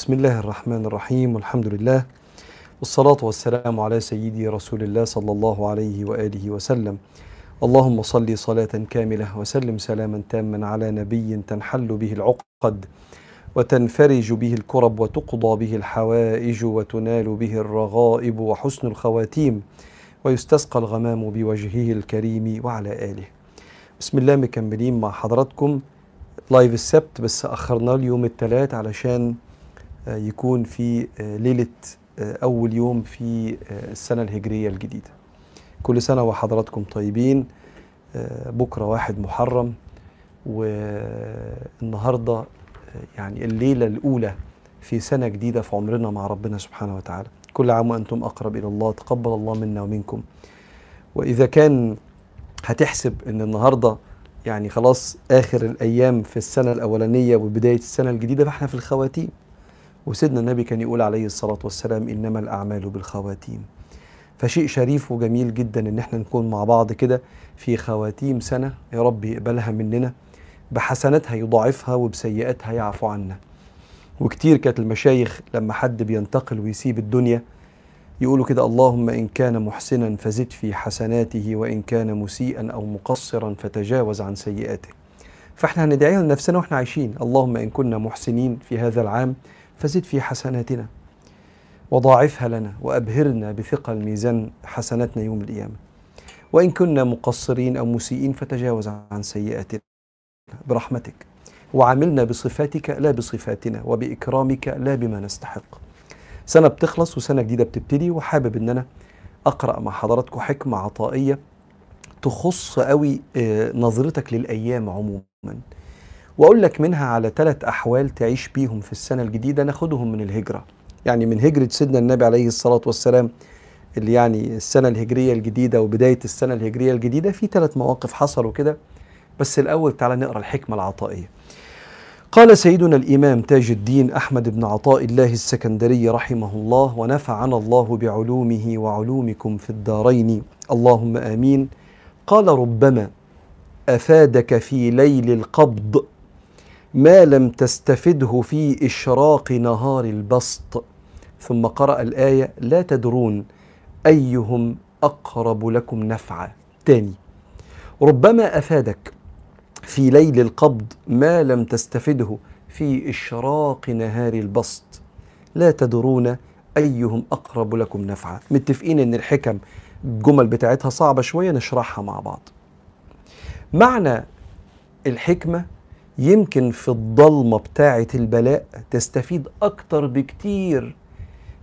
بسم الله الرحمن الرحيم والحمد لله والصلاة والسلام على سيدي رسول الله صلى الله عليه وآله وسلم اللهم صل صلاة كاملة وسلم سلاما تاما على نبي تنحل به العقد وتنفرج به الكرب وتقضى به الحوائج وتنال به الرغائب وحسن الخواتيم ويستسقى الغمام بوجهه الكريم وعلى آله بسم الله مكملين مع حضراتكم لايف السبت بس أخرناه اليوم الثلاث علشان يكون في ليلة أول يوم في السنة الهجرية الجديدة. كل سنة وحضراتكم طيبين. بكرة واحد محرم. والنهاردة يعني الليلة الأولى في سنة جديدة في عمرنا مع ربنا سبحانه وتعالى. كل عام وأنتم أقرب إلى الله. تقبل الله منا ومنكم. وإذا كان هتحسب أن النهاردة يعني خلاص آخر الأيام في السنة الأولانية وبداية السنة الجديدة فإحنا في الخواتيم. وسيدنا النبي كان يقول عليه الصلاة والسلام إنما الأعمال بالخواتيم. فشيء شريف وجميل جدا إن إحنا نكون مع بعض كده في خواتيم سنة يا رب يقبلها مننا بحسناتها يضاعفها وبسيئاتها يعفو عنا. وكتير كانت المشايخ لما حد بينتقل ويسيب الدنيا يقولوا كده اللهم إن كان محسنا فزد في حسناته وإن كان مسيئا أو مقصرا فتجاوز عن سيئاته. فإحنا هندعيها لنفسنا وإحنا عايشين. اللهم إن كنا محسنين في هذا العام فزد في حسناتنا. وضاعفها لنا وأبهرنا بثقل ميزان حسناتنا يوم القيامة. وإن كنا مقصرين أو مسيئين فتجاوز عن سيئاتنا. برحمتك. وعاملنا بصفاتك لا بصفاتنا وبإكرامك لا بما نستحق. سنة بتخلص وسنة جديدة بتبتدي. وحابب إن أنا أقرأ مع حضراتكم حكمة عطائية تخص قوي نظرتك للأيام عموما. وأقول لك منها على ثلاث أحوال تعيش بيهم في السنة الجديدة ناخدهم من الهجرة. يعني من هجرة سيدنا النبي عليه الصلاة والسلام اللي يعني السنة الهجرية الجديدة وبداية السنة الهجرية الجديدة في ثلاث مواقف حصلوا كده. بس الأول تعالى نقرأ الحكمة العطائية. قال سيدنا الإمام تاج الدين أحمد بن عطاء الله السكندري رحمه الله ونفعنا الله بعلومه وعلومكم في الدارين اللهم آمين. قال ربما أفادك في ليل القبض ما لم تستفده في إشراق نهار البسط. ثم قرأ الآية لا تدرون أيهم أقرب لكم نفعا. تاني ربما أفادك في ليل القبض ما لم تستفده في إشراق نهار البسط. لا تدرون أيهم أقرب لكم نفعا. متفقين أن الحكم الجمل بتاعتها صعبة شوية نشرحها مع بعض. معنى الحكمة يمكن في الضلمة بتاعة البلاء تستفيد أكتر بكتير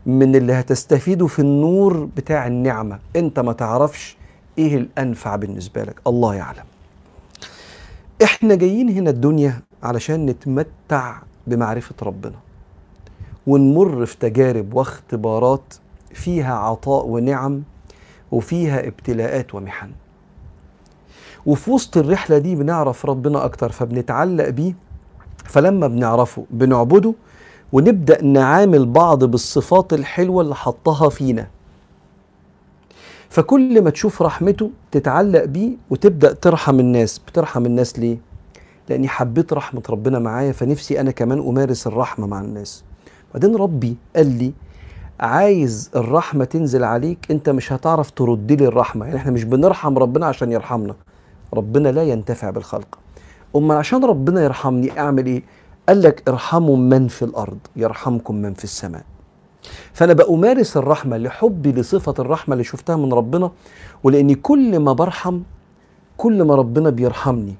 من اللي هتستفيده في النور بتاع النعمة. أنت ما تعرفش إيه الأنفع بالنسبة لك. الله يعلم. إحنا جايين هنا الدنيا علشان نتمتع بمعرفة ربنا ونمر في تجارب واختبارات فيها عطاء ونعم وفيها ابتلاءات ومحن. وفي وسط الرحلة دي بنعرف ربنا أكتر فبنتعلق بيه. فلما بنعرفه بنعبده ونبدأ نعامل بعض بالصفات الحلوة اللي حطها فينا. فكل ما تشوف رحمته تتعلق بيه وتبدأ ترحم الناس. بترحم الناس ليه؟ لأني حبيت رحمة ربنا معايا فنفسي أنا كمان أمارس الرحمة مع الناس. بعدين ربي قال لي عايز الرحمة تنزل عليك أنت مش هتعرف ترد لي الرحمة. يعني إحنا مش بنرحم ربنا عشان يرحمنا. ربنا لا ينتفع بالخلق. أما عشان ربنا يرحمني أعمل إيه؟ قال لك ارحموا من في الأرض يرحمكم من في السماء. فأنا بأمارس الرحمة لحبي لصفة الرحمة اللي شفتها من ربنا ولأني كل ما برحم كل ما ربنا بيرحمني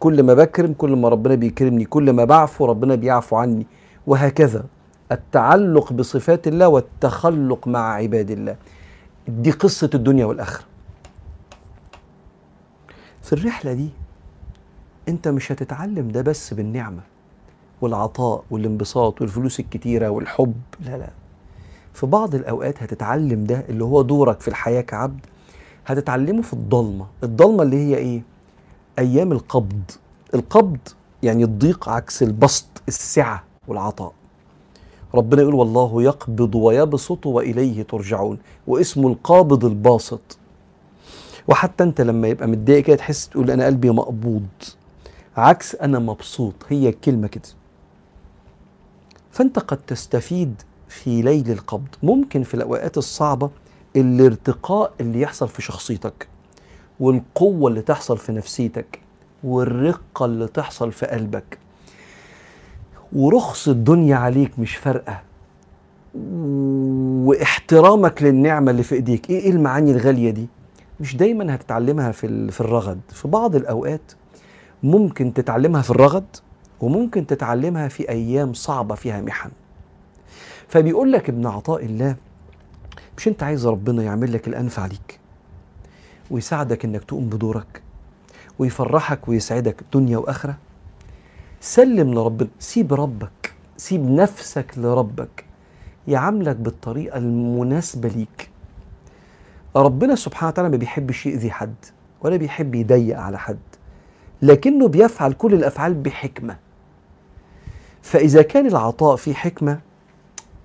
كل ما بكرم كل ما ربنا بيكرمني كل ما بعفو ربنا بيعفو عني. وهكذا التعلق بصفات الله والتخلق مع عباد الله. دي قصة الدنيا والآخرة. في الرحلة دي انت مش هتتعلم ده بس بالنعمة والعطاء والانبساط والفلوس الكتيرة والحب لا لا. في بعض الأوقات هتتعلم ده اللي هو دورك في الحياة كعبد هتتعلمه في الضلمة. الضلمة اللي هي إيه؟ أيام القبض. القبض يعني الضيق عكس البسط السعة والعطاء. ربنا يقول والله يقبض ويبسط وإليه ترجعون. واسمه القابض الباسط. وحتى انت لما يبقى متضايق كده تحس تقول أنا قلبي مقبوض. عكس أنا مبسوط هي الكلمة كده. فأنت قد تستفيد في ليل القبض. ممكن في الأوقات الصعبة الارتقاء اللي يحصل في شخصيتك والقوة اللي تحصل في نفسيتك والرقة اللي تحصل في قلبك. ورخص الدنيا عليك مش فارقة. واحترامك للنعمة اللي في إيديك. إيه المعاني الغالية دي؟ مش دايما هتتعلمها في في الرغد. في بعض الأوقات ممكن تتعلمها في الرغد وممكن تتعلمها في أيام صعبة فيها محن. فبيقول لك ابن عطاء الله مش أنت عايز ربنا يعمل لك الانفع ليك ويساعدك إنك تقوم بدورك ويفرحك ويسعدك دنيا وآخرة؟ سلم لربنا سيب ربك سيب نفسك لربك يعاملك بالطريقة المناسبة ليك. ربنا سبحانه وتعالى ما بيحبش يأذي حد ولا بيحب يضيق على حد لكنه بيفعل كل الأفعال بحكمة. فإذا كان العطاء فيه حكمة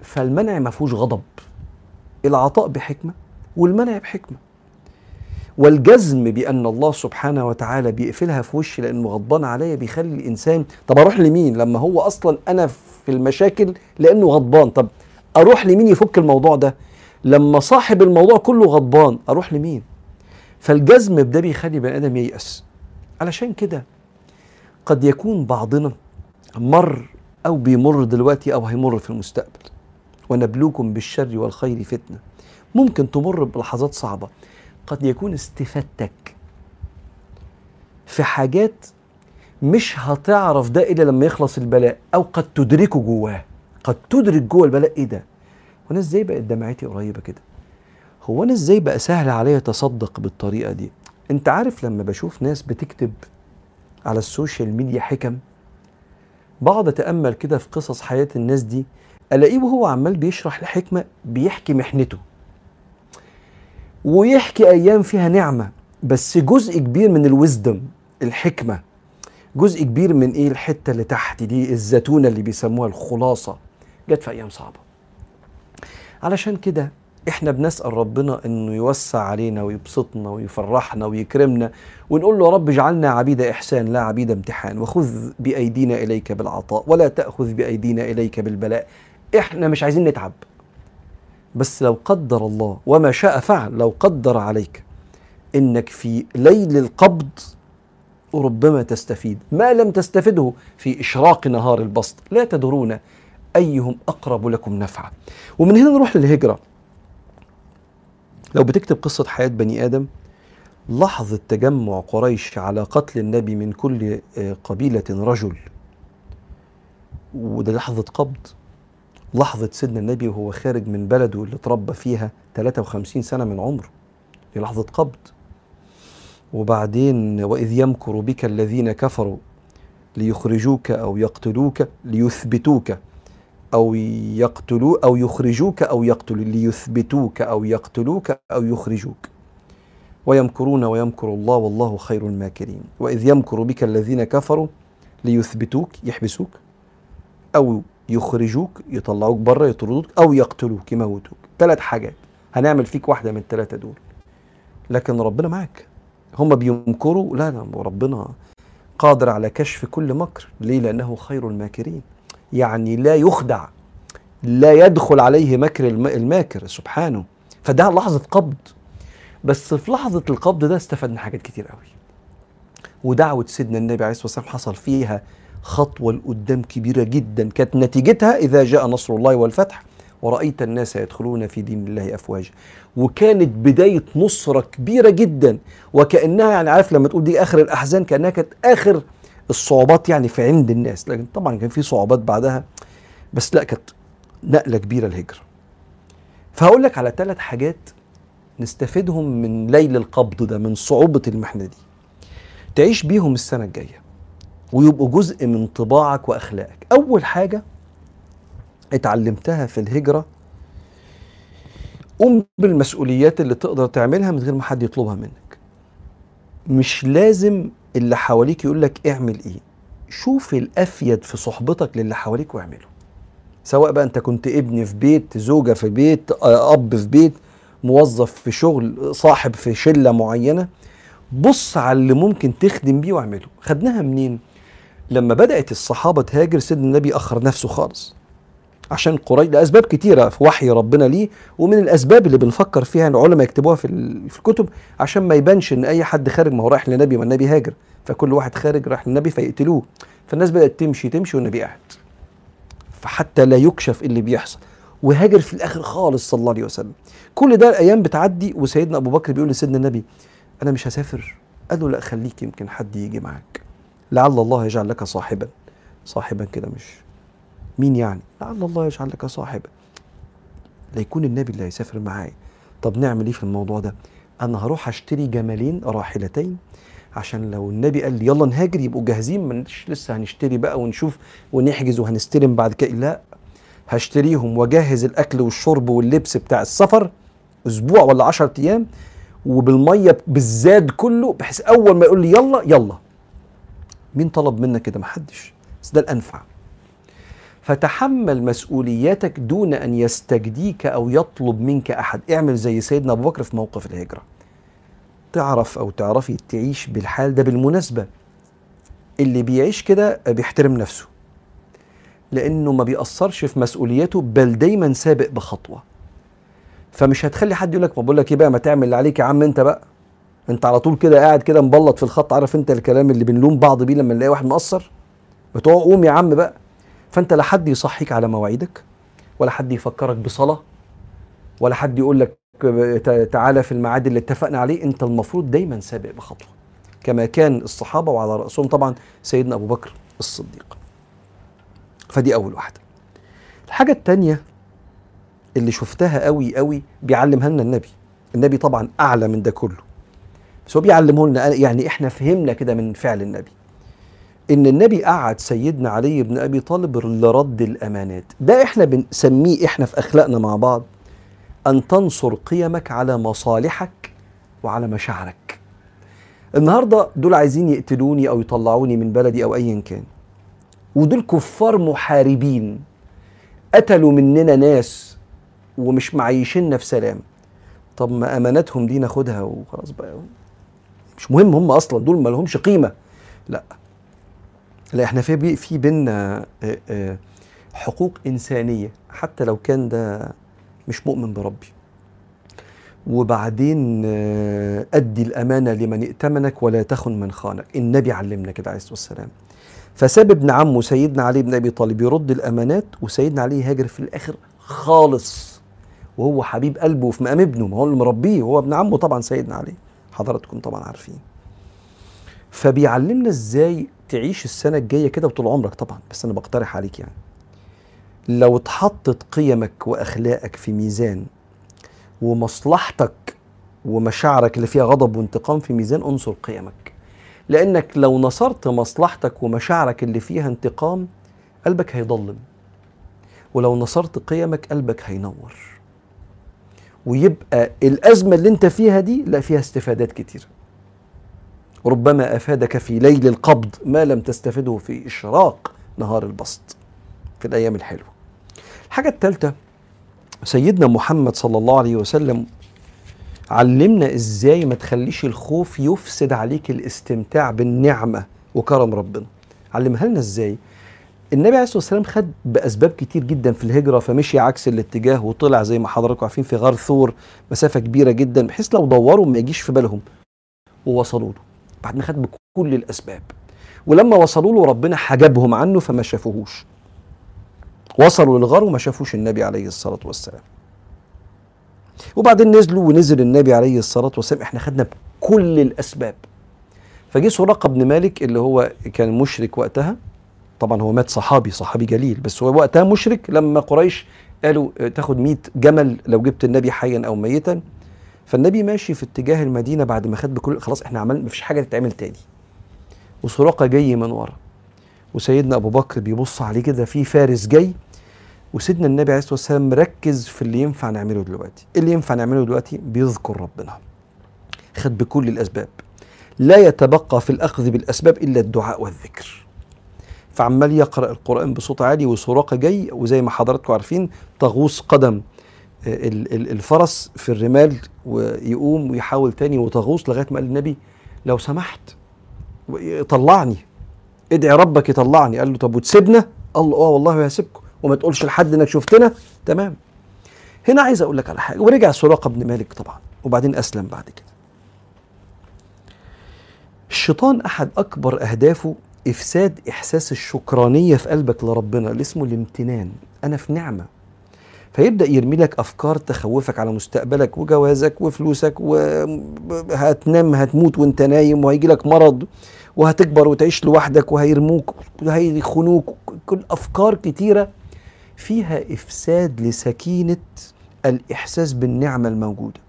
فالمنع ما فيهوش غضب. العطاء بحكمة والمنع بحكمة. والجزم بأن الله سبحانه وتعالى بيقفلها في وشي لأنه غضبان عليا بيخلي الإنسان طب أروح لمين؟ لما هو أصلا أنا في المشاكل لأنه غضبان طب أروح لمين يفك الموضوع ده؟ لما صاحب الموضوع كله غضبان أروح لمين؟ فالجزم بده بيخلي بني آدم ييأس. علشان كده قد يكون بعضنا مر أو بيمر دلوقتي أو هيمر في المستقبل. ونبلوكم بالشر والخير فتنة. ممكن تمر بلحظات صعبة. قد يكون استفادتك في حاجات مش هتعرف ده إلا لما يخلص البلاء أو قد تدركه جواه. قد تدرك جوه البلاء إيه ده؟ وأنا إزاي بقت دمعتي قريبة كده؟ هو أنا إزاي بقى سهل عليا اتصدق بالطريقة دي؟ أنت عارف لما بشوف ناس بتكتب على ال social media حكم بقعد أتأمل كده في قصص حياة الناس دي ألاقيه وهو عمال بيشرح الحكمة بيحكي محنته ويحكي أيام فيها نعمة بس جزء كبير من الوزدم الحكمة جزء كبير من إيه؟ الحتة اللي تحت دي الزتونة اللي بيسموها الخلاصة جت في أيام صعبة. علشان كده إحنا بنسأل ربنا إنه يوسع علينا ويبسطنا ويفرحنا ويكرمنا ونقول له رب اجعلنا عبيد إحسان لا عبيد امتحان وخذ بأيدينا إليك بالعطاء ولا تأخذ بأيدينا إليك بالبلاء. إحنا مش عايزين نتعب. بس لو قدر الله وما شاء فعل لو قدر عليك إنك في ليل القبض ربما تستفيد. ما لم تستفده في إشراق نهار البسط. لا تدرون أيهم أقرب لكم نفعا. ومن هنا نروح للهجرة. لو بتكتب قصة حياة بني آدم لحظه تجمع قريش على قتل النبي من كل قبيلة رجل. وده لحظة قبض. لحظة سيدنا النبي وهو خارج من بلده اللي اتربى فيها 53 سنة من عمره. دي لحظة قبض. وبعدين وإذ يمكر بك الذين كفروا ليخرجوك أو يقتلوك ليثبتوك. أو يقتلوا أو يخرجوك أو يقتلوا ليثبتوك أو يقتلوك أو يخرجوك. ويمكرون ويمكر الله والله خير الماكرين. وإذ يمكر بك الذين كفروا ليثبتوك يحبسوك أو يخرجوك يطلعوك بره يطردوك أو يقتلوك يموتوك. ثلاث حاجات. هنعمل فيك واحدة من الثلاثه دول. لكن ربنا معاك. هم بيمكروا. لا لا ربنا قادر على كشف كل مكر. ليه؟ لأنه خير الماكرين. يعني لا يخدع لا يدخل عليه مكر الماكر سبحانه. فده لحظة قبض. بس في لحظة القبض ده استفدنا حاجات كتير قوي. ودعوة سيدنا النبي عليه الصلاة والسلام حصل فيها خطوة لقدام كبيرة جدا. كانت نتيجتها إذا جاء نصر الله والفتح ورأيت الناس يدخلون في دين الله أفواجا. وكانت بداية نصرة كبيرة جدا. وكأنها يعني عارف لما تقول دي آخر الأحزان كأنها كانت آخر الصعوبات يعني في عند الناس لكن طبعا كان في صعوبات بعدها بس لا كانت نقلة كبيرة الهجرة فهقول لك على ثلاث حاجات نستفيدهم من ليل القبض ده من صعوبة المحنة دي. تعيش بيهم السنة الجاية ويبقوا جزء من طباعك وأخلاقك. أول حاجة اتعلمتها في الهجرة قوم بالمسؤوليات اللي تقدر تعملها من غير ما حد يطلبها منك. مش لازم اللي حواليك يقول لك اعمل إيه؟ شوف الافيد في صحبتك للي حواليك واعمله. سواء بقى انت كنت ابن في بيت زوجة في بيت أب في بيت موظف في شغل صاحب في شلة معينة بص على اللي ممكن تخدم بيه واعمله. خدناها منين؟ لما بدأت الصحابة تهاجر سيدنا النبي أخر نفسه خالص. عشان قريش لأسباب كتيرة في وحي ربنا ليه ومن الأسباب اللي بنفكر فيها العلماء يكتبوها في في الكتب عشان ما يبانش إن أي حد خارج ما هو رايح للنبي ما النبي هاجر فكل واحد خارج رايح للنبي فيقتلوه. فالناس بدأت تمشي تمشي والنبي قاعد. فحتى لا يكشف اللي بيحصل. وهاجر في الآخر خالص صلى الله عليه وسلم. كل ده الأيام بتعدي وسيدنا أبو بكر بيقول لسيدنا النبي أنا مش هسافر. قال له لا خليك يمكن حد يجي معاك. لعل الله يجعل لك صاحبا. صاحبا كده مش مين يعني؟ لعل الله يجعل لك صاحبا. لا يكون النبي اللي هيسافر معايا طب نعمل إيه في الموضوع ده؟ أنا هروح أشتري جملين راحلتين عشان لو النبي قال لي يلا نهاجر يبقوا جاهزين مش لسه هنشتري بقى ونشوف ونحجز وهنستلم بعد كده. لا هشتريهم وأجهز الأكل والشرب واللبس بتاع السفر أسبوع ولا عشرة أيام وبالمية بالزاد كله بحيث أول ما يقول لي يلا يلا. مين طلب منك كده؟ محدش بس ده الأنفع. فتحمل مسؤولياتك دون أن يستجديك أو يطلب منك أحد. اعمل زي سيدنا أبو بكر في موقف الهجرة. تعرف أو تعرفي تعيش بالحال ده بالمناسبة. اللي بيعيش كده بيحترم نفسه. لأنه ما بيأثرش في مسؤولياته بل دايما سابق بخطوة. فمش هتخلي حد يقول لك ما بقول لك إيه بقى ما تعمل اللي عليك يا عم أنت بقى. أنت على طول كده قاعد كده مبلط في الخط عارف أنت الكلام اللي بنلوم بعض بيه لما نلاقي واحد مقصر؟ بتوع قوم يا عم بقى. فانت لا حد يصحيك على مواعيدك ولا حد يفكرك بصلاة ولا حد يقول لك تعالى في الميعاد اللي اتفقنا عليه انت المفروض دايما سابق بخطوة كما كان الصحابة وعلى رأسهم طبعا سيدنا أبو بكر الصديق. فدي أول واحدة. الحاجة الثانية اللي شفتها قوي قوي بيعلمها لنا النبي. النبي طبعا أعلى من ده كله. بس هو بيعلمه لنا يعني إحنا فهمنا كده من فعل النبي. إن النبي قعد سيدنا علي بن أبي طالب لرد الأمانات. ده إحنا بنسميه إحنا في أخلاقنا مع بعض أن تنصر قيمك على مصالحك وعلى مشاعرك. النهارده دول عايزين يقتلوني أو يطلعوني من بلدي أو ايا كان. ودول كفار محاربين. قتلوا مننا ناس ومش معيشيننا في سلام. طب ما أماناتهم دي ناخدها وخلاص بقى. مش مهم هم أصلا دول ما لهمش قيمة. لا. لا إحنا في في بينا آه، آه، حقوق إنسانية حتى لو كان ده مش مؤمن بربي. وبعدين آه، أدي الأمانة لمن ائتمنك ولا تخن من خانك. النبي علمنا كده عليه الصلاة والسلام. فساب ابن عمه سيدنا علي بن أبي طالب يرد الأمانات وسيدنا علي يهاجر في الآخر خالص. وهو حبيب قلبه في مقام ابنه ما هو اللي مربيه هو ابن عمه طبعا سيدنا علي. حضراتكم طبعا عارفين. فبيعلمنا إزاي تعيش السنة الجاية كده وطول عمرك طبعا بس أنا بقترح عليك يعني. لو اتحطت قيمك وأخلاقك في ميزان ومصلحتك ومشاعرك اللي فيها غضب وانتقام في ميزان انصر قيمك. لأنك لو نصرت مصلحتك ومشاعرك اللي فيها انتقام قلبك هيضلم ولو نصرت قيمك قلبك هينور. ويبقى الأزمة اللي انت فيها دي لا فيها استفادات كتير. ربما أفادك في ليل القبض ما لم تستفده في إشراق نهار البسط في الأيام الحلوة. الحاجة الثالثه سيدنا محمد صلى الله عليه وسلم علمنا إزاي ما تخليش الخوف يفسد عليك الاستمتاع بالنعمة وكرم ربنا. علمها لنا إزاي؟ النبي عليه الصلاة والسلام خد بأسباب كتير جدا في الهجرة فمشي عكس الاتجاه وطلع زي ما حضراتكم عارفين في غار ثور مسافة كبيرة جدا بحيث لو دوروا ما يجيش في بالهم. ووصلوا له. بعد ما خد بكل الأسباب. ولما وصلوا له ربنا حجبهم عنه فما شافوهوش. وصلوا للغار وما شافوش النبي عليه الصلاة والسلام. وبعدين نزلوا ونزل النبي عليه الصلاة والسلام. إحنا خدنا بكل الأسباب. فجه سراقة بن مالك اللي هو كان مشرك وقتها. طبعا هو مات صحابي صحابي جليل. بس هو وقتها مشرك لما قريش قالوا تاخد 100 جمل لو جبت النبي حيا أو ميتا. فالنبي ماشي في اتجاه المدينة بعد ما خد بكل خلاص إحنا عملنا مفيش حاجة تتعمل تاني. وسراقة جاي من ورا. وسيدنا أبو بكر بيبص عليه كده في فارس جاي. وسيدنا النبي عليه الصلاة والسلام مركز في اللي ينفع نعمله دلوقتي. إيه اللي ينفع نعمله دلوقتي؟ بيذكر ربنا. خد بكل الأسباب. لا يتبقى في الأخذ بالأسباب إلا الدعاء والذكر. فعمال يقرأ القرآن بصوت عالي وسراقة جاي. وزي ما حضراتكم عارفين تغوص قدم. الفرس في الرمال ويقوم ويحاول تاني وتغوص لغاية ما قال النبي لو سمحت طلعني ادعي ربك يطلعني. قال له طب وتسيبنا؟ قال له آه والله هسيبكم وما تقولش لحد إنك شفتنا. تمام. هنا عايز أقول لك على حاجة ورجع سراقة بن مالك طبعا وبعدين أسلم بعد كده. الشيطان أحد أكبر أهدافه إفساد إحساس الشكرانية في قلبك لربنا اللي اسمه الامتنان. أنا في نعمة. فيبدأ يرمي لك أفكار تخوفك على مستقبلك وجوازك وفلوسك وهتنام هتموت وانت نايم وهيجي لك مرض وهتكبر وتعيش لوحدك وهيرموك وهيخونوك. كل أفكار كتيرة فيها إفساد لسكينة الإحساس بالنعمة الموجودة.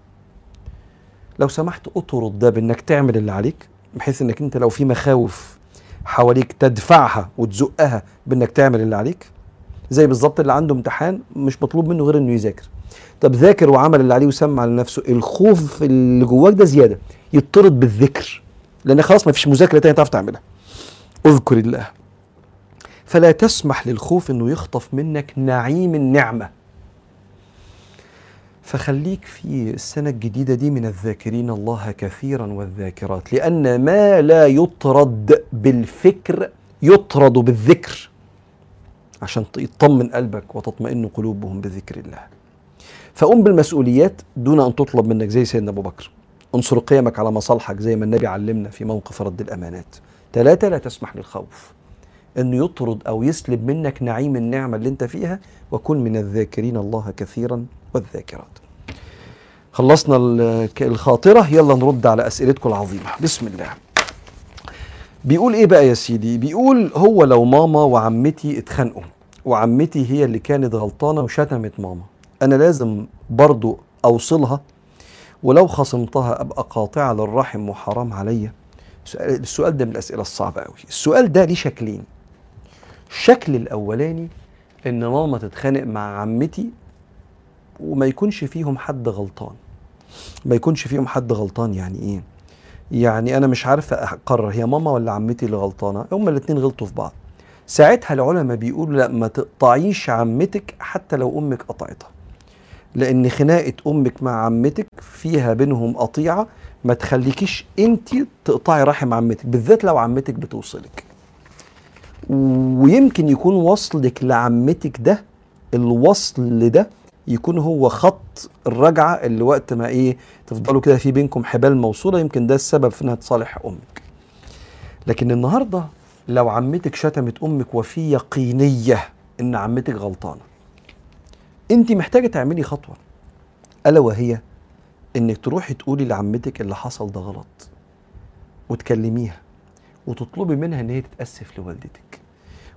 لو سمحت أطرد ده بإنك تعمل اللي عليك بحيث إنك أنت لو في مخاوف حواليك تدفعها وتزقها بإنك تعمل اللي عليك. زي بالظبط اللي عنده امتحان مش مطلوب منه غير إنه يذاكر. طب ذاكر وعمل اللي عليه وسمع لنفسه الخوف اللي جواك ده زيادة يطرد بالذكر. لأن خلاص ما فيش مذاكرة تانية تعرف تعملها. اذكر الله. فلا تسمح للخوف إنه يخطف منك نعيم النعمة. فخليك في السنة الجديدة دي من الذاكرين الله كثيرا والذاكرات لأن ما لا يطرد بالفكر يطرد بالذكر. عشان يطمن قلبك وتطمئن قلوبهم بذكر الله. فقم بالمسؤوليات دون أن تطلب منك زي سيدنا أبو بكر. انصر قيمك على مصالحك زي ما النبي علمنا في موقف رد الأمانات. ثلاثة لا تسمح للخوف. انه يطرد أو يسلب منك نعيم النعمة اللي أنت فيها وكن من الذاكرين الله كثيرا والذاكرات. خلصنا الخاطرة. يلا نرد على أسئلتكم العظيمة. بسم الله. بيقول إيه بقى يا سيدي؟ بيقول هو لو ماما وعمتي اتخانقوا. وعمتي هي اللي كانت غلطانة وشتمت ماما. أنا لازم برضو أوصلها ولو خصمتها أبقى قاطعة للرحم وحرام عليا. السؤال ده من الأسئلة الصعبة قوي السؤال ده ليه شكلين؟ الشكل الأولاني إن ماما تتخانق مع عمتي وما يكونش فيهم حد غلطان. ما يكونش فيهم حد غلطان يعني إيه؟ يعني أنا مش عارفة أقرر هي ماما ولا عمتي اللي غلطانة؟ هما الاثنين غلطوا في بعض. ساعتها العلماء بيقولوا لا ما تقطعيش عمتك حتى لو أمك قطعتها. لأن خناقة أمك مع عمتك فيها بينهم قطيعة ما تخليكيش أنت تقطعي رحم عمتك بالذات لو عمتك بتوصلك. ويمكن يكون وصلك لعمتك ده الوصل ده يكون هو خط الرجعة اللي وقت ما إيه تفضلوا كده في بينكم حبال موصولة يمكن ده السبب في إنها تصالح أمك. لكن النهارده لو عمتك شتمت أمك وفي يقينيه إن عمتك غلطانة. انت محتاجة تعملي خطوة. ألا وهي إنك تروحي تقولي لعمتك اللي حصل ده غلط وتكلميها وتطلبي منها إن هي تتأسف لوالدتك.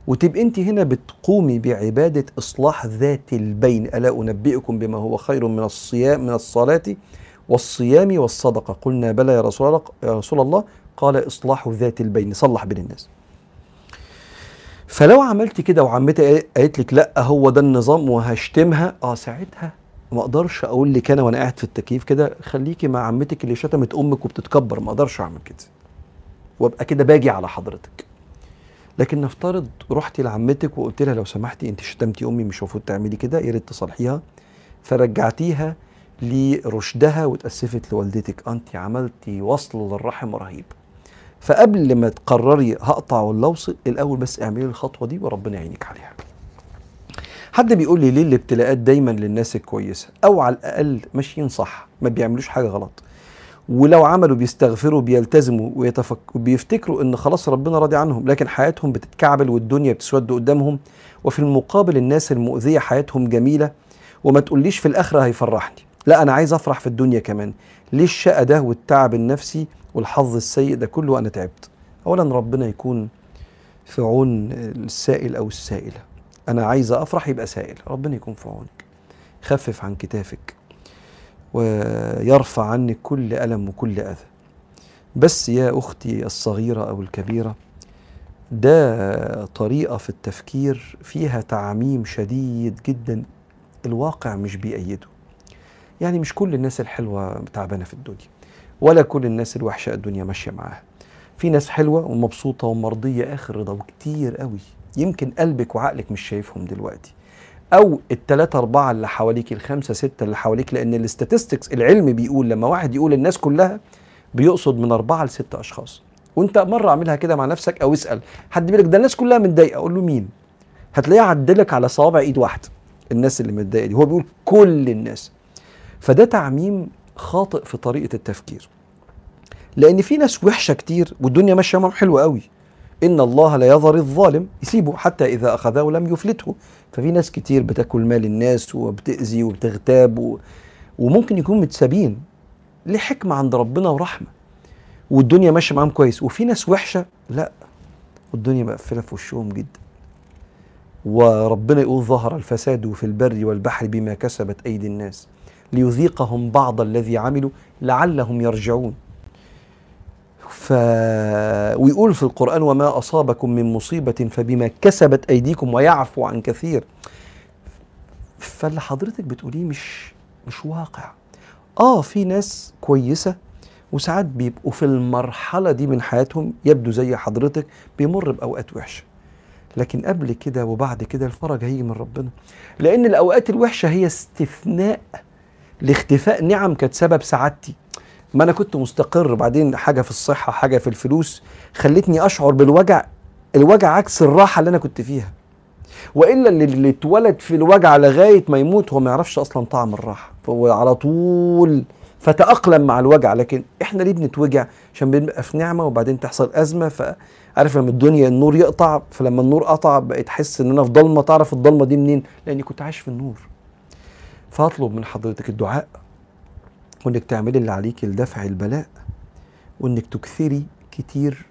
وتبقي انت هنا بتقومي بعبادة إصلاح ذات البين. ألا أنبئكم بما هو خير من الصيام من الصلاة والصيام والصدقة. قلنا بلى يا رسول الله قال إصلاح ذات البين. صلح بين الناس. فلو عملت كده وعمتي قالت لك لا هو ده النظام وهشتمها. آه ساعتها ما أقدرش أقول لك أنا وأنا قاعد في التكييف كده خليكي مع عمتك اللي شتمت أمك وبتتكبر ما أقدرش أعمل كده. وأبقى كده باجي على حضرتك. لكن نفترض رحتي لعمتك وقلت لها لو سمحتي أنت شتمتي أمي مش المفروض تعملي كده يا ريت تصالحيها. فرجعتيها لرشدها وتاسفت لوالدتك. أنت عملتي وصل للرحم رهيب. فقبل ما تقرري هقطع ولا اوصل الأول بس اعملي الخطوة دي وربنا يعينك عليها. حد بيقول لي ليه الابتلاءات دايما للناس الكويسة؟ أو على الأقل ماشيين صح ما بيعملوش حاجة غلط. ولو عملوا بيستغفروا بيلتزموا ويتفك... وبيفتكروا إن خلاص ربنا راضي عنهم لكن حياتهم بتتكعبل والدنيا بتسود قدامهم وفي المقابل الناس المؤذية حياتهم جميلة وما تقوليش في الآخرة هيفرحني. لا أنا عايز أفرح في الدنيا كمان. ليه الشقى ده والتعب النفسي والحظ السيء ده كله أنا تعبت. اولا ربنا يكون في عون السائل أو السائلة. أنا عايز أفرح يبقى سائل. ربنا يكون في عونك. خفف عن كتافك ويرفع عنك كل ألم وكل أذى. بس يا أختي الصغيرة أو الكبيرة ده طريقة في التفكير فيها تعميم شديد جدا. الواقع مش بيأيده. يعني مش كل الناس الحلوة تعبانة في الدنيا. ولا كل الناس الوحشة الدنيا ماشية معاها. في ناس حلوة ومبسوطة ومرضية آخر رضا وكتير قوي. يمكن قلبك وعقلك مش شايفهم دلوقتي. أو الثلاثة أربعة اللي حواليك الخمسة ستة اللي حواليك لأن الاستاتستكس العلم بيقول لما واحد يقول الناس كلها بيقصد من أربعة لست أشخاص. وأنت مرة اعملها كده مع نفسك أو اسأل حد بيقول لك ده الناس كلها متضايقة أقول له مين؟ هتلاقيه عدلك على صوابع إيد واحدة الناس اللي متضايقة دي. هو بيقول كل الناس. فده تعميم خاطئ في طريقة التفكير. لأن في ناس وحشة كتير والدنيا ماشية معاهم حلوة قوي. إن الله لا يظهر الظالم يسيبه حتى إذا أخذه لم يفلته. ففي ناس كتير بتاكل مال الناس وبتأذي وبتغتاب و... وممكن يكون متسابين لحكمة عند ربنا ورحمة. والدنيا ماشية معاهم كويس. وفي ناس وحشة لا. والدنيا مقفلة في وشهم جدا. وربنا يقول ظهر الفساد في البر والبحر بما كسبت أيدي الناس. ليذيقهم بعض الذي عملوا لعلهم يرجعون. ف ويقول في القرآن وما أصابكم من مصيبة فبما كسبت أيديكم ويعفو عن كثير. فاللي حضرتك بتقوليه مش مش واقع. آه في ناس كويسة وساعات بيبقوا في المرحلة دي من حياتهم يبدو زي حضرتك بيمر بأوقات وحشة. لكن قبل كده وبعد كده الفرج هيجي من ربنا. لأن الأوقات الوحشة هي استثناء لاختفاء نعم كانت سبب سعادتي. ما أنا كنت مستقر بعدين حاجة في الصحة حاجة في الفلوس خلتني أشعر بالوجع الوجع عكس الراحة اللي أنا كنت فيها. وإلا اللي, اتولد في الوجع لغاية ما يموت هو ما يعرفش أصلا طعم الراحة. فهو على طول فتأقلم مع الوجع لكن إحنا ليه بنتوجع؟ عشان بنبقى في نعمة وبعدين تحصل أزمة فعارف لما الدنيا النور يقطع فلما النور قطع بقيت تحس إن أنا في ضلمة. تعرف الضلمة دي منين؟ لأني كنت عايش في النور. فاطلب من حضرتك الدعاء وإنك تعملي اللي عليك لدفع البلاء وإنك تكثري كتير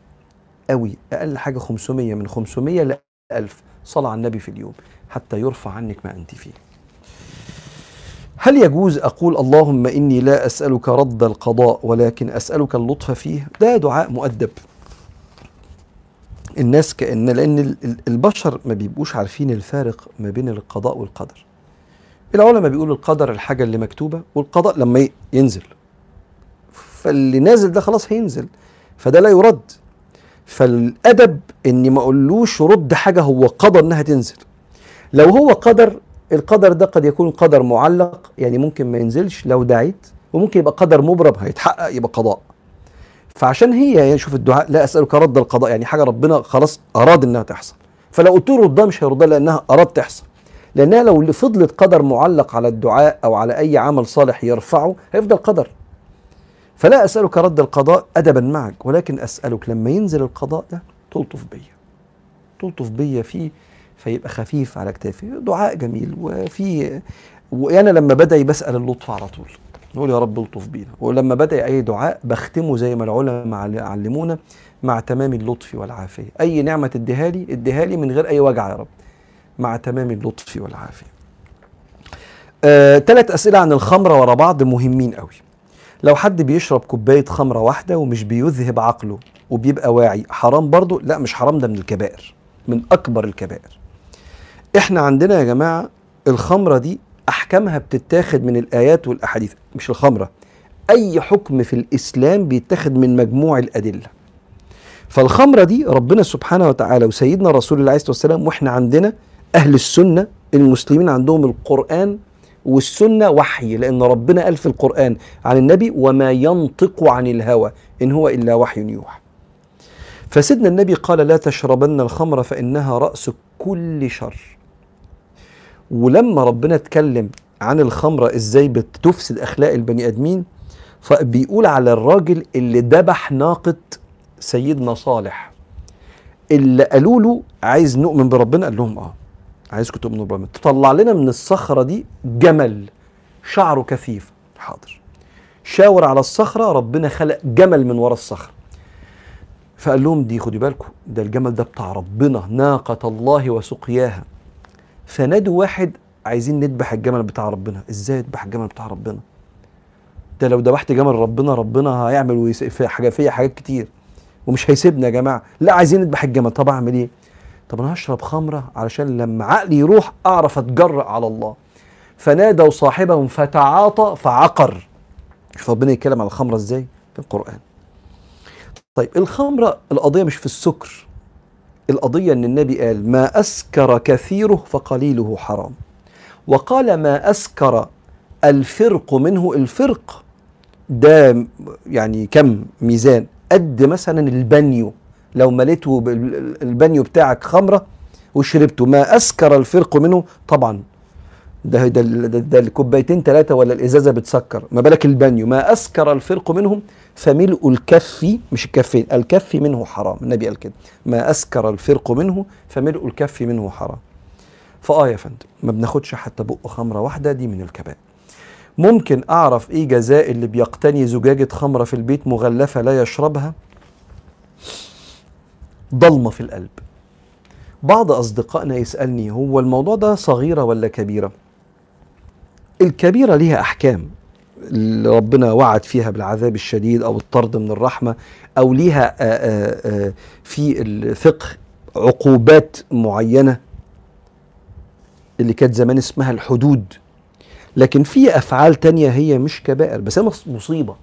قوي أقل حاجة 500 من 500 ل 1000 صلاة على النبي في اليوم حتى يرفع عنك ما أنت فيه. هل يجوز أقول اللهم إني لا أسألك رد القضاء ولكن أسألك اللطف فيه؟ ده دعاء مؤدب. الناس كأن لأن البشر ما بيبقوش عارفين الفارق ما بين القضاء والقدر. العلماء بيقولوا القدر الحاجة اللي مكتوبة والقضاء لما ينزل. فاللي نازل ده خلاص هينزل فده لا يرد. فالأدب اني ما أقولوش رد حاجة هو قدر إنها تنزل. لو هو قدر القدر ده قد يكون قدر معلق يعني ممكن ما ينزلش لو دعيت وممكن يبقى قدر مبرم هيتحقق يبقى قضاء. فعشان هي يعني شوف الدعاء لا أسألك رد القضاء يعني حاجة ربنا خلاص أراد إنها تحصل. فلو قلت له ردها مش هيردها لأنها أراد تحصل. لأنها لو فضلت قدر معلق على الدعاء أو على أي عمل صالح يرفعه هيفضل قدر. فلا أسألك رد القضاء ادبا معك ولكن أسألك لما ينزل القضاء ده تلطف بيا. تلطف بيا فيه فيبقى خفيف على كتافي. دعاء جميل وفي وأنا لما بدعي بسأل اللطف على طول. نقول يا رب الطف بينا. ولما بدعي أي دعاء بختمه زي ما العلماء علمونا مع تمام اللطف والعافية. أي نعمة اديها لي اديها لي من غير أي وجع يا رب. مع تمام اللطف والعافية. ثلاث آه، أسئلة عن الخمرة ورا بعض مهمين قوي. لو حد بيشرب كوباية خمرة واحدة ومش بيذهب عقله وبيبقى واعي حرام برضه؟ لا مش حرام ده من الكبائر من أكبر الكبائر. إحنا عندنا يا جماعة الخمرة دي أحكامها بتتاخد من الآيات والأحاديث مش الخمرة. أي حكم في الإسلام بيتاخد من مجموع الأدلة. فالخمرة دي ربنا سبحانه وتعالى وسيدنا رسول الله عليه الصلاة والسلام وإحنا عندنا أهل السنة المسلمين عندهم القرآن والسنة وحي لأن ربنا قال في القرآن عن النبي وما ينطق عن الهوى إن هو إلا وحي يوحى. فسيدنا النبي قال لا تشربن الخمر فإنها رأس كل شر. ولما ربنا اتكلم عن الخمره إزاي بتفسد أخلاق البني آدمين فبيقول على الراجل اللي ذبح ناقة سيدنا صالح اللي قالوا له عايز نؤمن بربنا؟ قال لهم آه. عايزكم تؤمنوا بربنا تطلع لنا من الصخرة دي جمل. شعره كثيف. حاضر. شاور على الصخرة ربنا خلق جمل من ورا الصخرة. فقال لهم دي خدوا بالكم ده الجمل ده بتاع ربنا ناقة الله وسقياها. فنادوا واحد عايزين نذبح الجمل بتاع ربنا. إزاي اذبح الجمل بتاع ربنا؟ ده لو ذبحت جمل ربنا ربنا هيعمل في حاجة فيا حاجات كتير ومش هيسيبنا يا جماعة. لا عايزين نذبح الجمل. طب أعمل إيه؟ طب أنا هشرب خمرة علشان لما عقلي يروح أعرف أتجرأ على الله. فنادوا صاحبهم فتعاطى فعقر. شوف ربنا يتكلم على الخمرة إزاي؟ في القرآن. طيب الخمرة القضية مش في السكر. القضية إن النبي قال ما أسكر كثيره فقليله حرام. وقال ما أسكر الفرق منه الفرق. ده يعني كم ميزان. قد مثلا البنيو لو مليته البانيو بتاعك خمرة وشربته ما أسكر الفرق منه؟ طبعا. ده ده ده, الكوبايتين ثلاثة ولا الإزازة بتسكر. ما بالك البانيو. ما أسكر الفرق منهم فملء الكف مش الكفين الكف منه حرام. النبي قال كده. ما أسكر الفرق منه فملء الكف منه حرام. فآه يا فندم ما بناخدش حتى بق خمرة واحدة دي من الكبائر ممكن أعرف إيه جزاء اللي بيقتني زجاجة خمرة في البيت مغلفة لا يشربها؟ ضلمة في القلب. بعض أصدقائنا يسألني هو الموضوع ده صغيرة ولا كبيرة؟ الكبيرة ليها أحكام. اللي ربنا وعد فيها بالعذاب الشديد أو الطرد من الرحمة أو ليها آآ آآ في الفقه عقوبات معينة اللي كانت زمان اسمها الحدود. لكن في أفعال تانية هي مش كبائر بس هي مصيبة.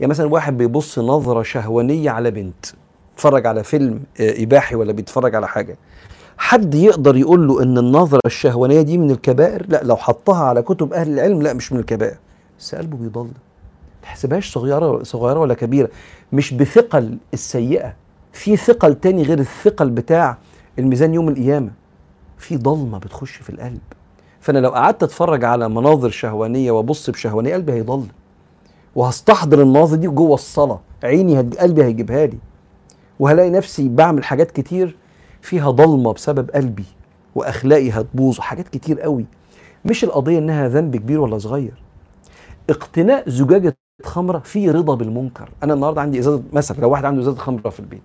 يعني مثلا واحد بيبص نظرة شهوانية على بنت. بيتفرج على فيلم إباحي ولا بيتفرج على حاجة. حد يقدر يقول له إن النظرة الشهوانية دي من الكبائر؟ لا لو حطها على كتب أهل العلم لا مش من الكبائر. بس قلبه بيضل. تحسبهاش صغيرة صغيرة ولا كبيرة. مش بثقل السيئة في ثقل تاني غير الثقل بتاع الميزان يوم القيامة. في ضلمة بتخش في القلب. فأنا لو قعدت أتفرج على مناظر شهوانية وأبص بشهوانية قلبي هيضل. وهستحضر المناظر دي جوه الصلاة. عيني هد... قلبي هيجيبها لي. وهلاقي نفسي بعمل حاجات كتير فيها ضلمة بسبب قلبي وأخلاقي هتبوظ وحاجات كتير قوي. مش القضية إنها ذنب كبير ولا صغير. اقتناء زجاجة خمرة فيه رضا بالمنكر. أنا النهارده عندي إزازة مثلا لو واحد عنده إزازة خمرة في البيت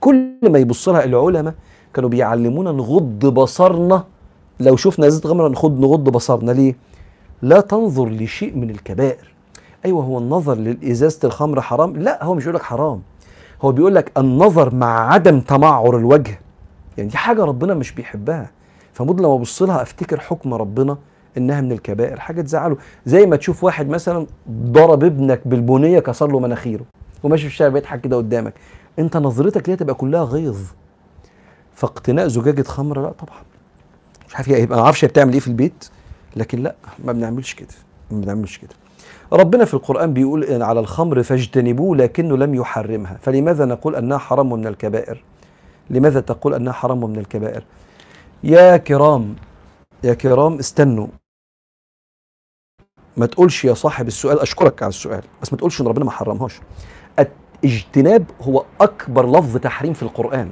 كل ما يبص لها العلماء كانوا بيعلمونا نغض بصرنا. لو شفنا إزازة خمرة نخد نغض بصرنا. ليه؟ لا تنظر لشيء من الكبائر. أيوه هو النظر لإزازة الخمر حرام؟ لا هو مش بيقول لك حرام. هو بيقول لك النظر مع عدم تمعر الوجه. يعني دي حاجة ربنا مش بيحبها. فمود لما أبص لها أفتكر حكم ربنا إنها من الكبائر حاجة تزعله. زي ما تشوف واحد مثلا ضرب ابنك بالبنية كسر له مناخيره وماشي في الشارع بيضحك كده قدامك. أنت نظرتك ليه تبقى كلها غيظ. فاقتناء زجاجة خمره لا طبعا. مش عارف هي ما أعرفش بتعمل إيه في البيت لكن لا ما بنعملش كده ما بنعملش كده. ربنا في القرآن بيقول إن على الخمر فاجتنبوه لكنه لم يحرمها. فلماذا نقول أنها حرام من الكبائر؟ لماذا تقول أنها حرام من الكبائر؟ يا كرام يا كرام استنوا. ما تقولش يا صاحب السؤال أشكرك على السؤال بس ما تقولش إن ربنا ما حرمهاش. الاجتناب هو أكبر لفظ تحريم في القرآن.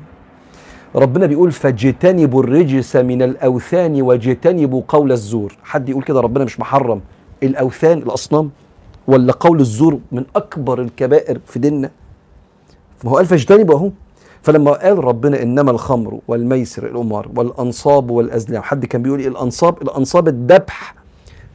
ربنا بيقول فاجتنبوا الرجس من الأوثان واجتنبوا قول الزور. حد يقول كده ربنا مش محرم؟ الأوثان الأصنام. ولا قول الزور من أكبر الكبائر في ديننا؟ ما هو قال فاجتنبوا اهو فلما قال ربنا إنما الخمر والميسر الامار والأنصاب والأزلام حد كان بيقول إيه؟ الأنصاب الأنصاب الذبح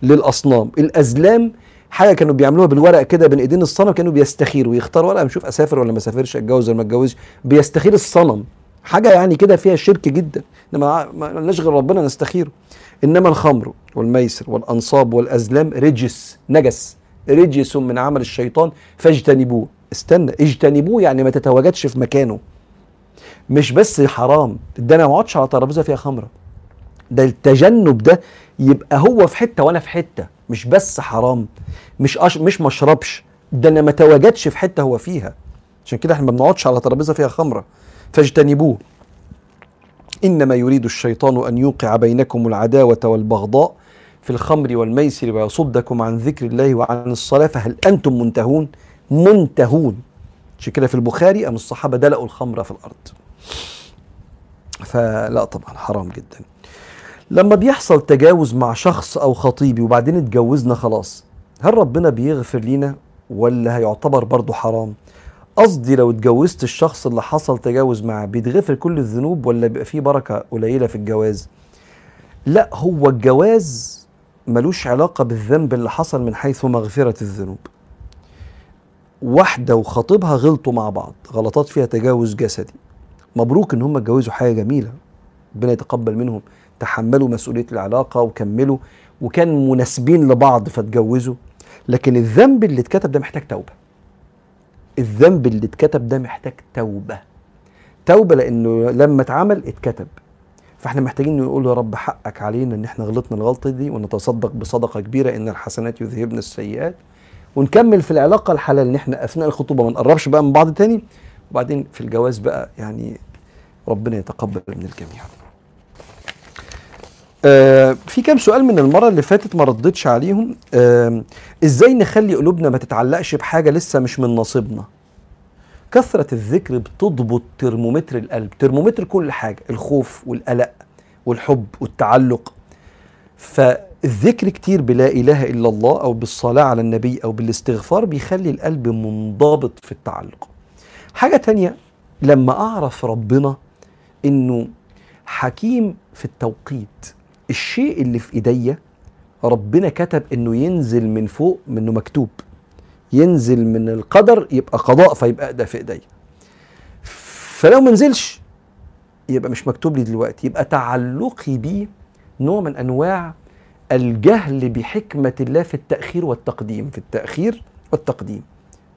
للأصنام. الأزلام حاجة كانوا بيعملوها بالورق كده بين إيدين الصنم كانوا بيستخيروا يختار ورقة نشوف أسافر ولا ما أسافرش أتجوز ولا ما أتجوزش. بيستخير الصنم. حاجة يعني كده فيها شرك جدا. إنما ما نشغل ربنا نستخيره. إنما الخمر والميسر والأنصاب والأزلام رجس نجس. رجس من عمل الشيطان فاجتنبوه. استنى اجتنبوه يعني ما تتواجدش في مكانه. مش بس حرام ده أنا ما أقعدش على ترابيزه فيها خمرة. ده التجنب ده يبقى هو في حتة وأنا في حتة مش بس حرام مش أش... مش مشربش ده أنا ما تواجدش في حتة هو فيها. عشان كده إحنا ما بنقعدش على ترابيزة فيها خمرة. فاجتنبوه. إنما يريد الشيطان أن يوقع بينكم العداوة والبغضاء في الخمر والميسر ويصدكم عن ذكر الله وعن الصلاة فهل أنتم منتهون؟ منتهون. عشان كده في البخاري أم الصحابة دلقوا الخمر في الأرض؟ فلا طبعا حرام جدا. لما بيحصل تجاوز مع شخص أو خطيبي وبعدين اتجوزنا خلاص هل ربنا بيغفر لينا ولا هيعتبر برضه حرام؟ قصدي لو اتجوزت الشخص اللي حصل تجاوز معاه بيتغفر كل الذنوب ولا بيبقى فيه بركة قليلة في الجواز؟ لا هو الجواز ملوش علاقة بالذنب اللي حصل من حيث مغفرة الذنوب. واحدة وخطيبها غلطوا مع بعض غلطات فيها تجاوز جسدي. مبروك إن هم اتجوزوا حاجة جميلة. ربنا يتقبل منهم. تحملوا مسؤولية العلاقة وكملوا. وكان مناسبين لبعض فاتجوزوا. لكن الذنب اللي اتكتب ده محتاج توبة. الذنب اللي اتكتب ده محتاج توبة. توبة لأنه لما اتعمل اتكتب. فاحنا محتاجين نقول يا رب حقك علينا إن إحنا غلطنا الغلطة دي ونتصدق بصدقة كبيرة إن الحسنات يذهبن السيئات. ونكمل في العلاقة الحلال إن إحنا أثناء الخطوبة ما نقربش بقى من بعض تاني. وبعدين في الجواز بقى يعني ربنا يتقبل من الجميع. آه في كام سؤال من المرة اللي فاتت ما ردتش عليهم. آه إزاي نخلي قلوبنا ما تتعلقش بحاجة لسه مش من نصيبنا؟ كثرة الذكر بتضبط ترمومتر القلب ترمومتر كل حاجة الخوف والقلق والحب والتعلق. فالذكر كتير بلا إله إلا الله أو بالصلاة على النبي أو بالاستغفار بيخلي القلب منضبط في التعلق. حاجة تانية لما أعرف ربنا إنه حكيم في التوقيت الشيء اللي في إيديا ربنا كتب إنه ينزل من فوق منه مكتوب. ينزل من القدر يبقى قضاء فيبقى ده في إيديا. فلو ما نزلش يبقى مش مكتوب لي دلوقتي يبقى تعلقي بيه نوع من أنواع الجهل بحكمة الله في التأخير والتقديم في التأخير والتقديم.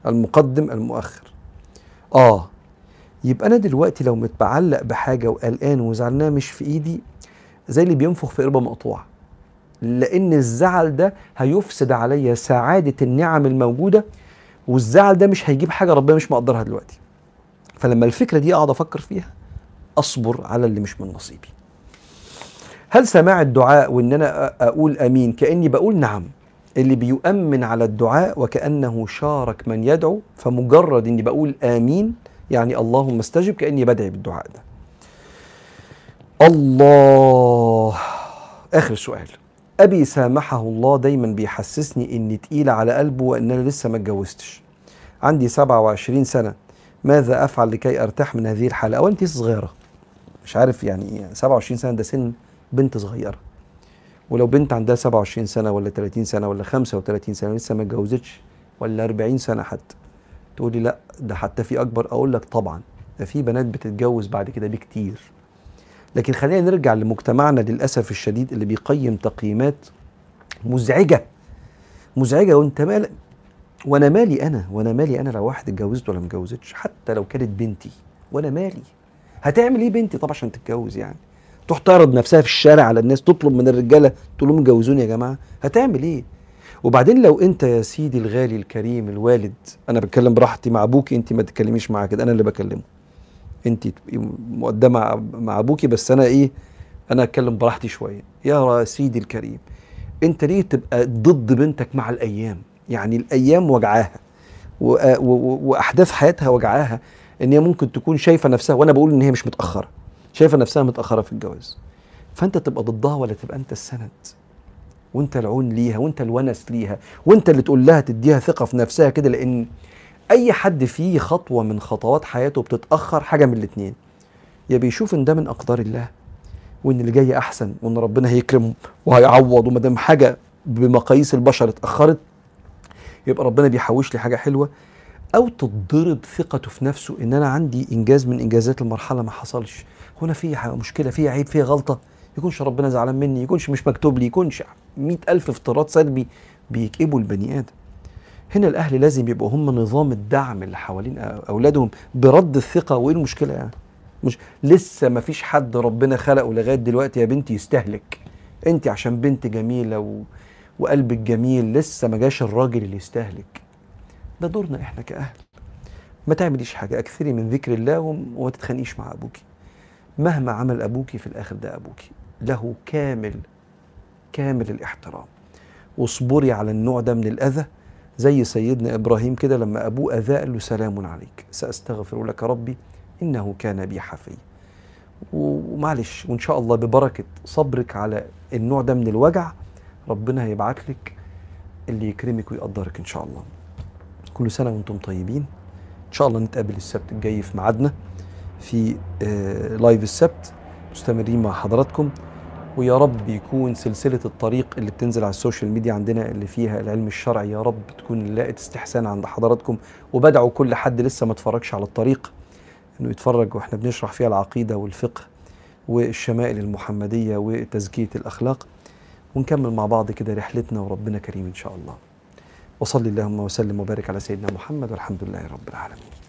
المقدم المؤخر. آه يبقى أنا دلوقتي لو متعلق بحاجة وقلقان وزعلانها مش في إيدي زي اللي بينفخ في قربة مقطوعة. لأن الزعل ده هيفسد عليا سعادة النعم الموجودة والزعل ده مش هيجيب حاجة ربنا مش مقدرها دلوقتي. فلما الفكرة دي أقعد أفكر فيها أصبر على اللي مش من نصيبي. هل سماع الدعاء وإن أنا أقول آمين كأني بقول نعم؟ اللي بيؤمن على الدعاء وكأنه شارك من يدعو فمجرد إني بقول آمين يعني اللهم استجب كأني بدعي بالدعاء ده. الله! آخر سؤال. أبي سامحه الله دايما بيحسسني إني تقيله على قلبه وإن أنا لسه ما اتجوزتش. عندي 27 سنة. ماذا أفعل لكي أرتاح من هذه الحالة؟ أو انت صغيرة. مش عارف يعني إيه 27 سنة ده سن بنت صغيرة. ولو بنت عندها 27 سنة ولا 30 سنة ولا 35 سنة لسه ما اتجوزتش ولا 40 سنة حتى تقولي لأ ده حتى في أكبر. أقول لك طبعا ده في بنات بتتجوز بعد كده بكتير. لكن خلينا نرجع لمجتمعنا للأسف الشديد اللي بيقيم تقييمات مزعجة. مزعجة وانت مال وأنا مالي أنا؟ وأنا مالي أنا لو واحد اتجوزت ولا متجوزتش؟ حتى لو كانت بنتي. وأنا مالي. هتعمل إيه بنتي طب عشان تتجوز يعني؟ تروح تعرض نفسها في الشارع على الناس تطلب من الرجالة تقول لهم اتجوزوني يا جماعة؟ هتعمل إيه؟ وبعدين لو أنت يا سيدي الغالي الكريم الوالد أنا بتكلم براحتي مع ابوكي أنت ما تتكلميش معاه كده أنا اللي بكلمه. انت مقدمة مع ابوكي بس أنا إيه أنا اتكلم براحتي شوية. يا سيدي الكريم انت ليه تبقى ضد بنتك مع الأيام؟ يعني الأيام وجعاها واحداث حياتها وجعاها ان هي ممكن تكون شايفة نفسها وأنا بقول ان هي مش متأخرة شايفة نفسها متأخرة في الجواز. فانت تبقى ضدها ولا تبقى انت السند؟ وانت العون ليها وانت الونس ليها وانت اللي تقول لها تديها ثقة في نفسها كده لأن أي حد فيه خطوة من خطوات حياته بتتأخر حاجة من الاتنين. يا بيشوف إن ده من أقدار الله وإن اللي جاي أحسن وإن ربنا هيكرمه وهيعوض وما دام حاجة بمقاييس البشر اتأخرت يبقى ربنا بيحوش لي حاجة حلوة. أو تتضرب ثقته في نفسه إن أنا عندي إنجاز من إنجازات المرحلة ما حصلش. هنا في مشكلة في عيب في غلطة. يكونش ربنا زعلان مني يكونش مش مكتوب لي يكونش مئة ألف افتراض سلبي بيكئبوا البني آدم. هنا الأهل لازم يبقوا هم نظام الدعم اللي حوالين أولادهم برد الثقة. وإيه المشكلة يعني؟ مش لسه ما فيش حد ربنا خلقه لغاية دلوقتي يا بنتي يستهلك. أنت عشان بنت جميلة و... وقلبك جميل لسه ما جاش الراجل اللي يستهلك. ده دورنا إحنا كأهل. ما تعمليش حاجة أكثري من ذكر الله وما تتخانقيش مع أبوكي. مهما عمل أبوكي في الآخر ده أبوكي. له كامل كامل الإحترام. واصبري على النوع ده من الأذى. زي سيدنا إبراهيم كده لما أبوه أذاه قال له سلام عليك سأستغفر لك ربي إنه كان بي حفي. ومعلش وإن شاء الله ببركة صبرك على النوع ده من الوجع ربنا هيبعت لك اللي يكرمك ويقدرك إن شاء الله. كل سنة وأنتم طيبين. إن شاء الله نتقابل السبت الجاي في ميعادنا في آه live السبت مستمرين مع حضراتكم. ويا رب يكون سلسلة الطريق اللي بتنزل على ال social media عندنا اللي فيها العلم الشرعي يا رب تكون لقت استحسان عند حضراتكم. وبدعوا كل حد لسه ما اتفرجش على الطريق إنه يتفرج وإحنا بنشرح فيها العقيدة والفقه والشمائل المحمدية وتزكية الأخلاق. ونكمل مع بعض كده رحلتنا وربنا كريم إن شاء الله. وصلي اللهم وسلم وبارك على سيدنا محمد والحمد لله رب العالمين.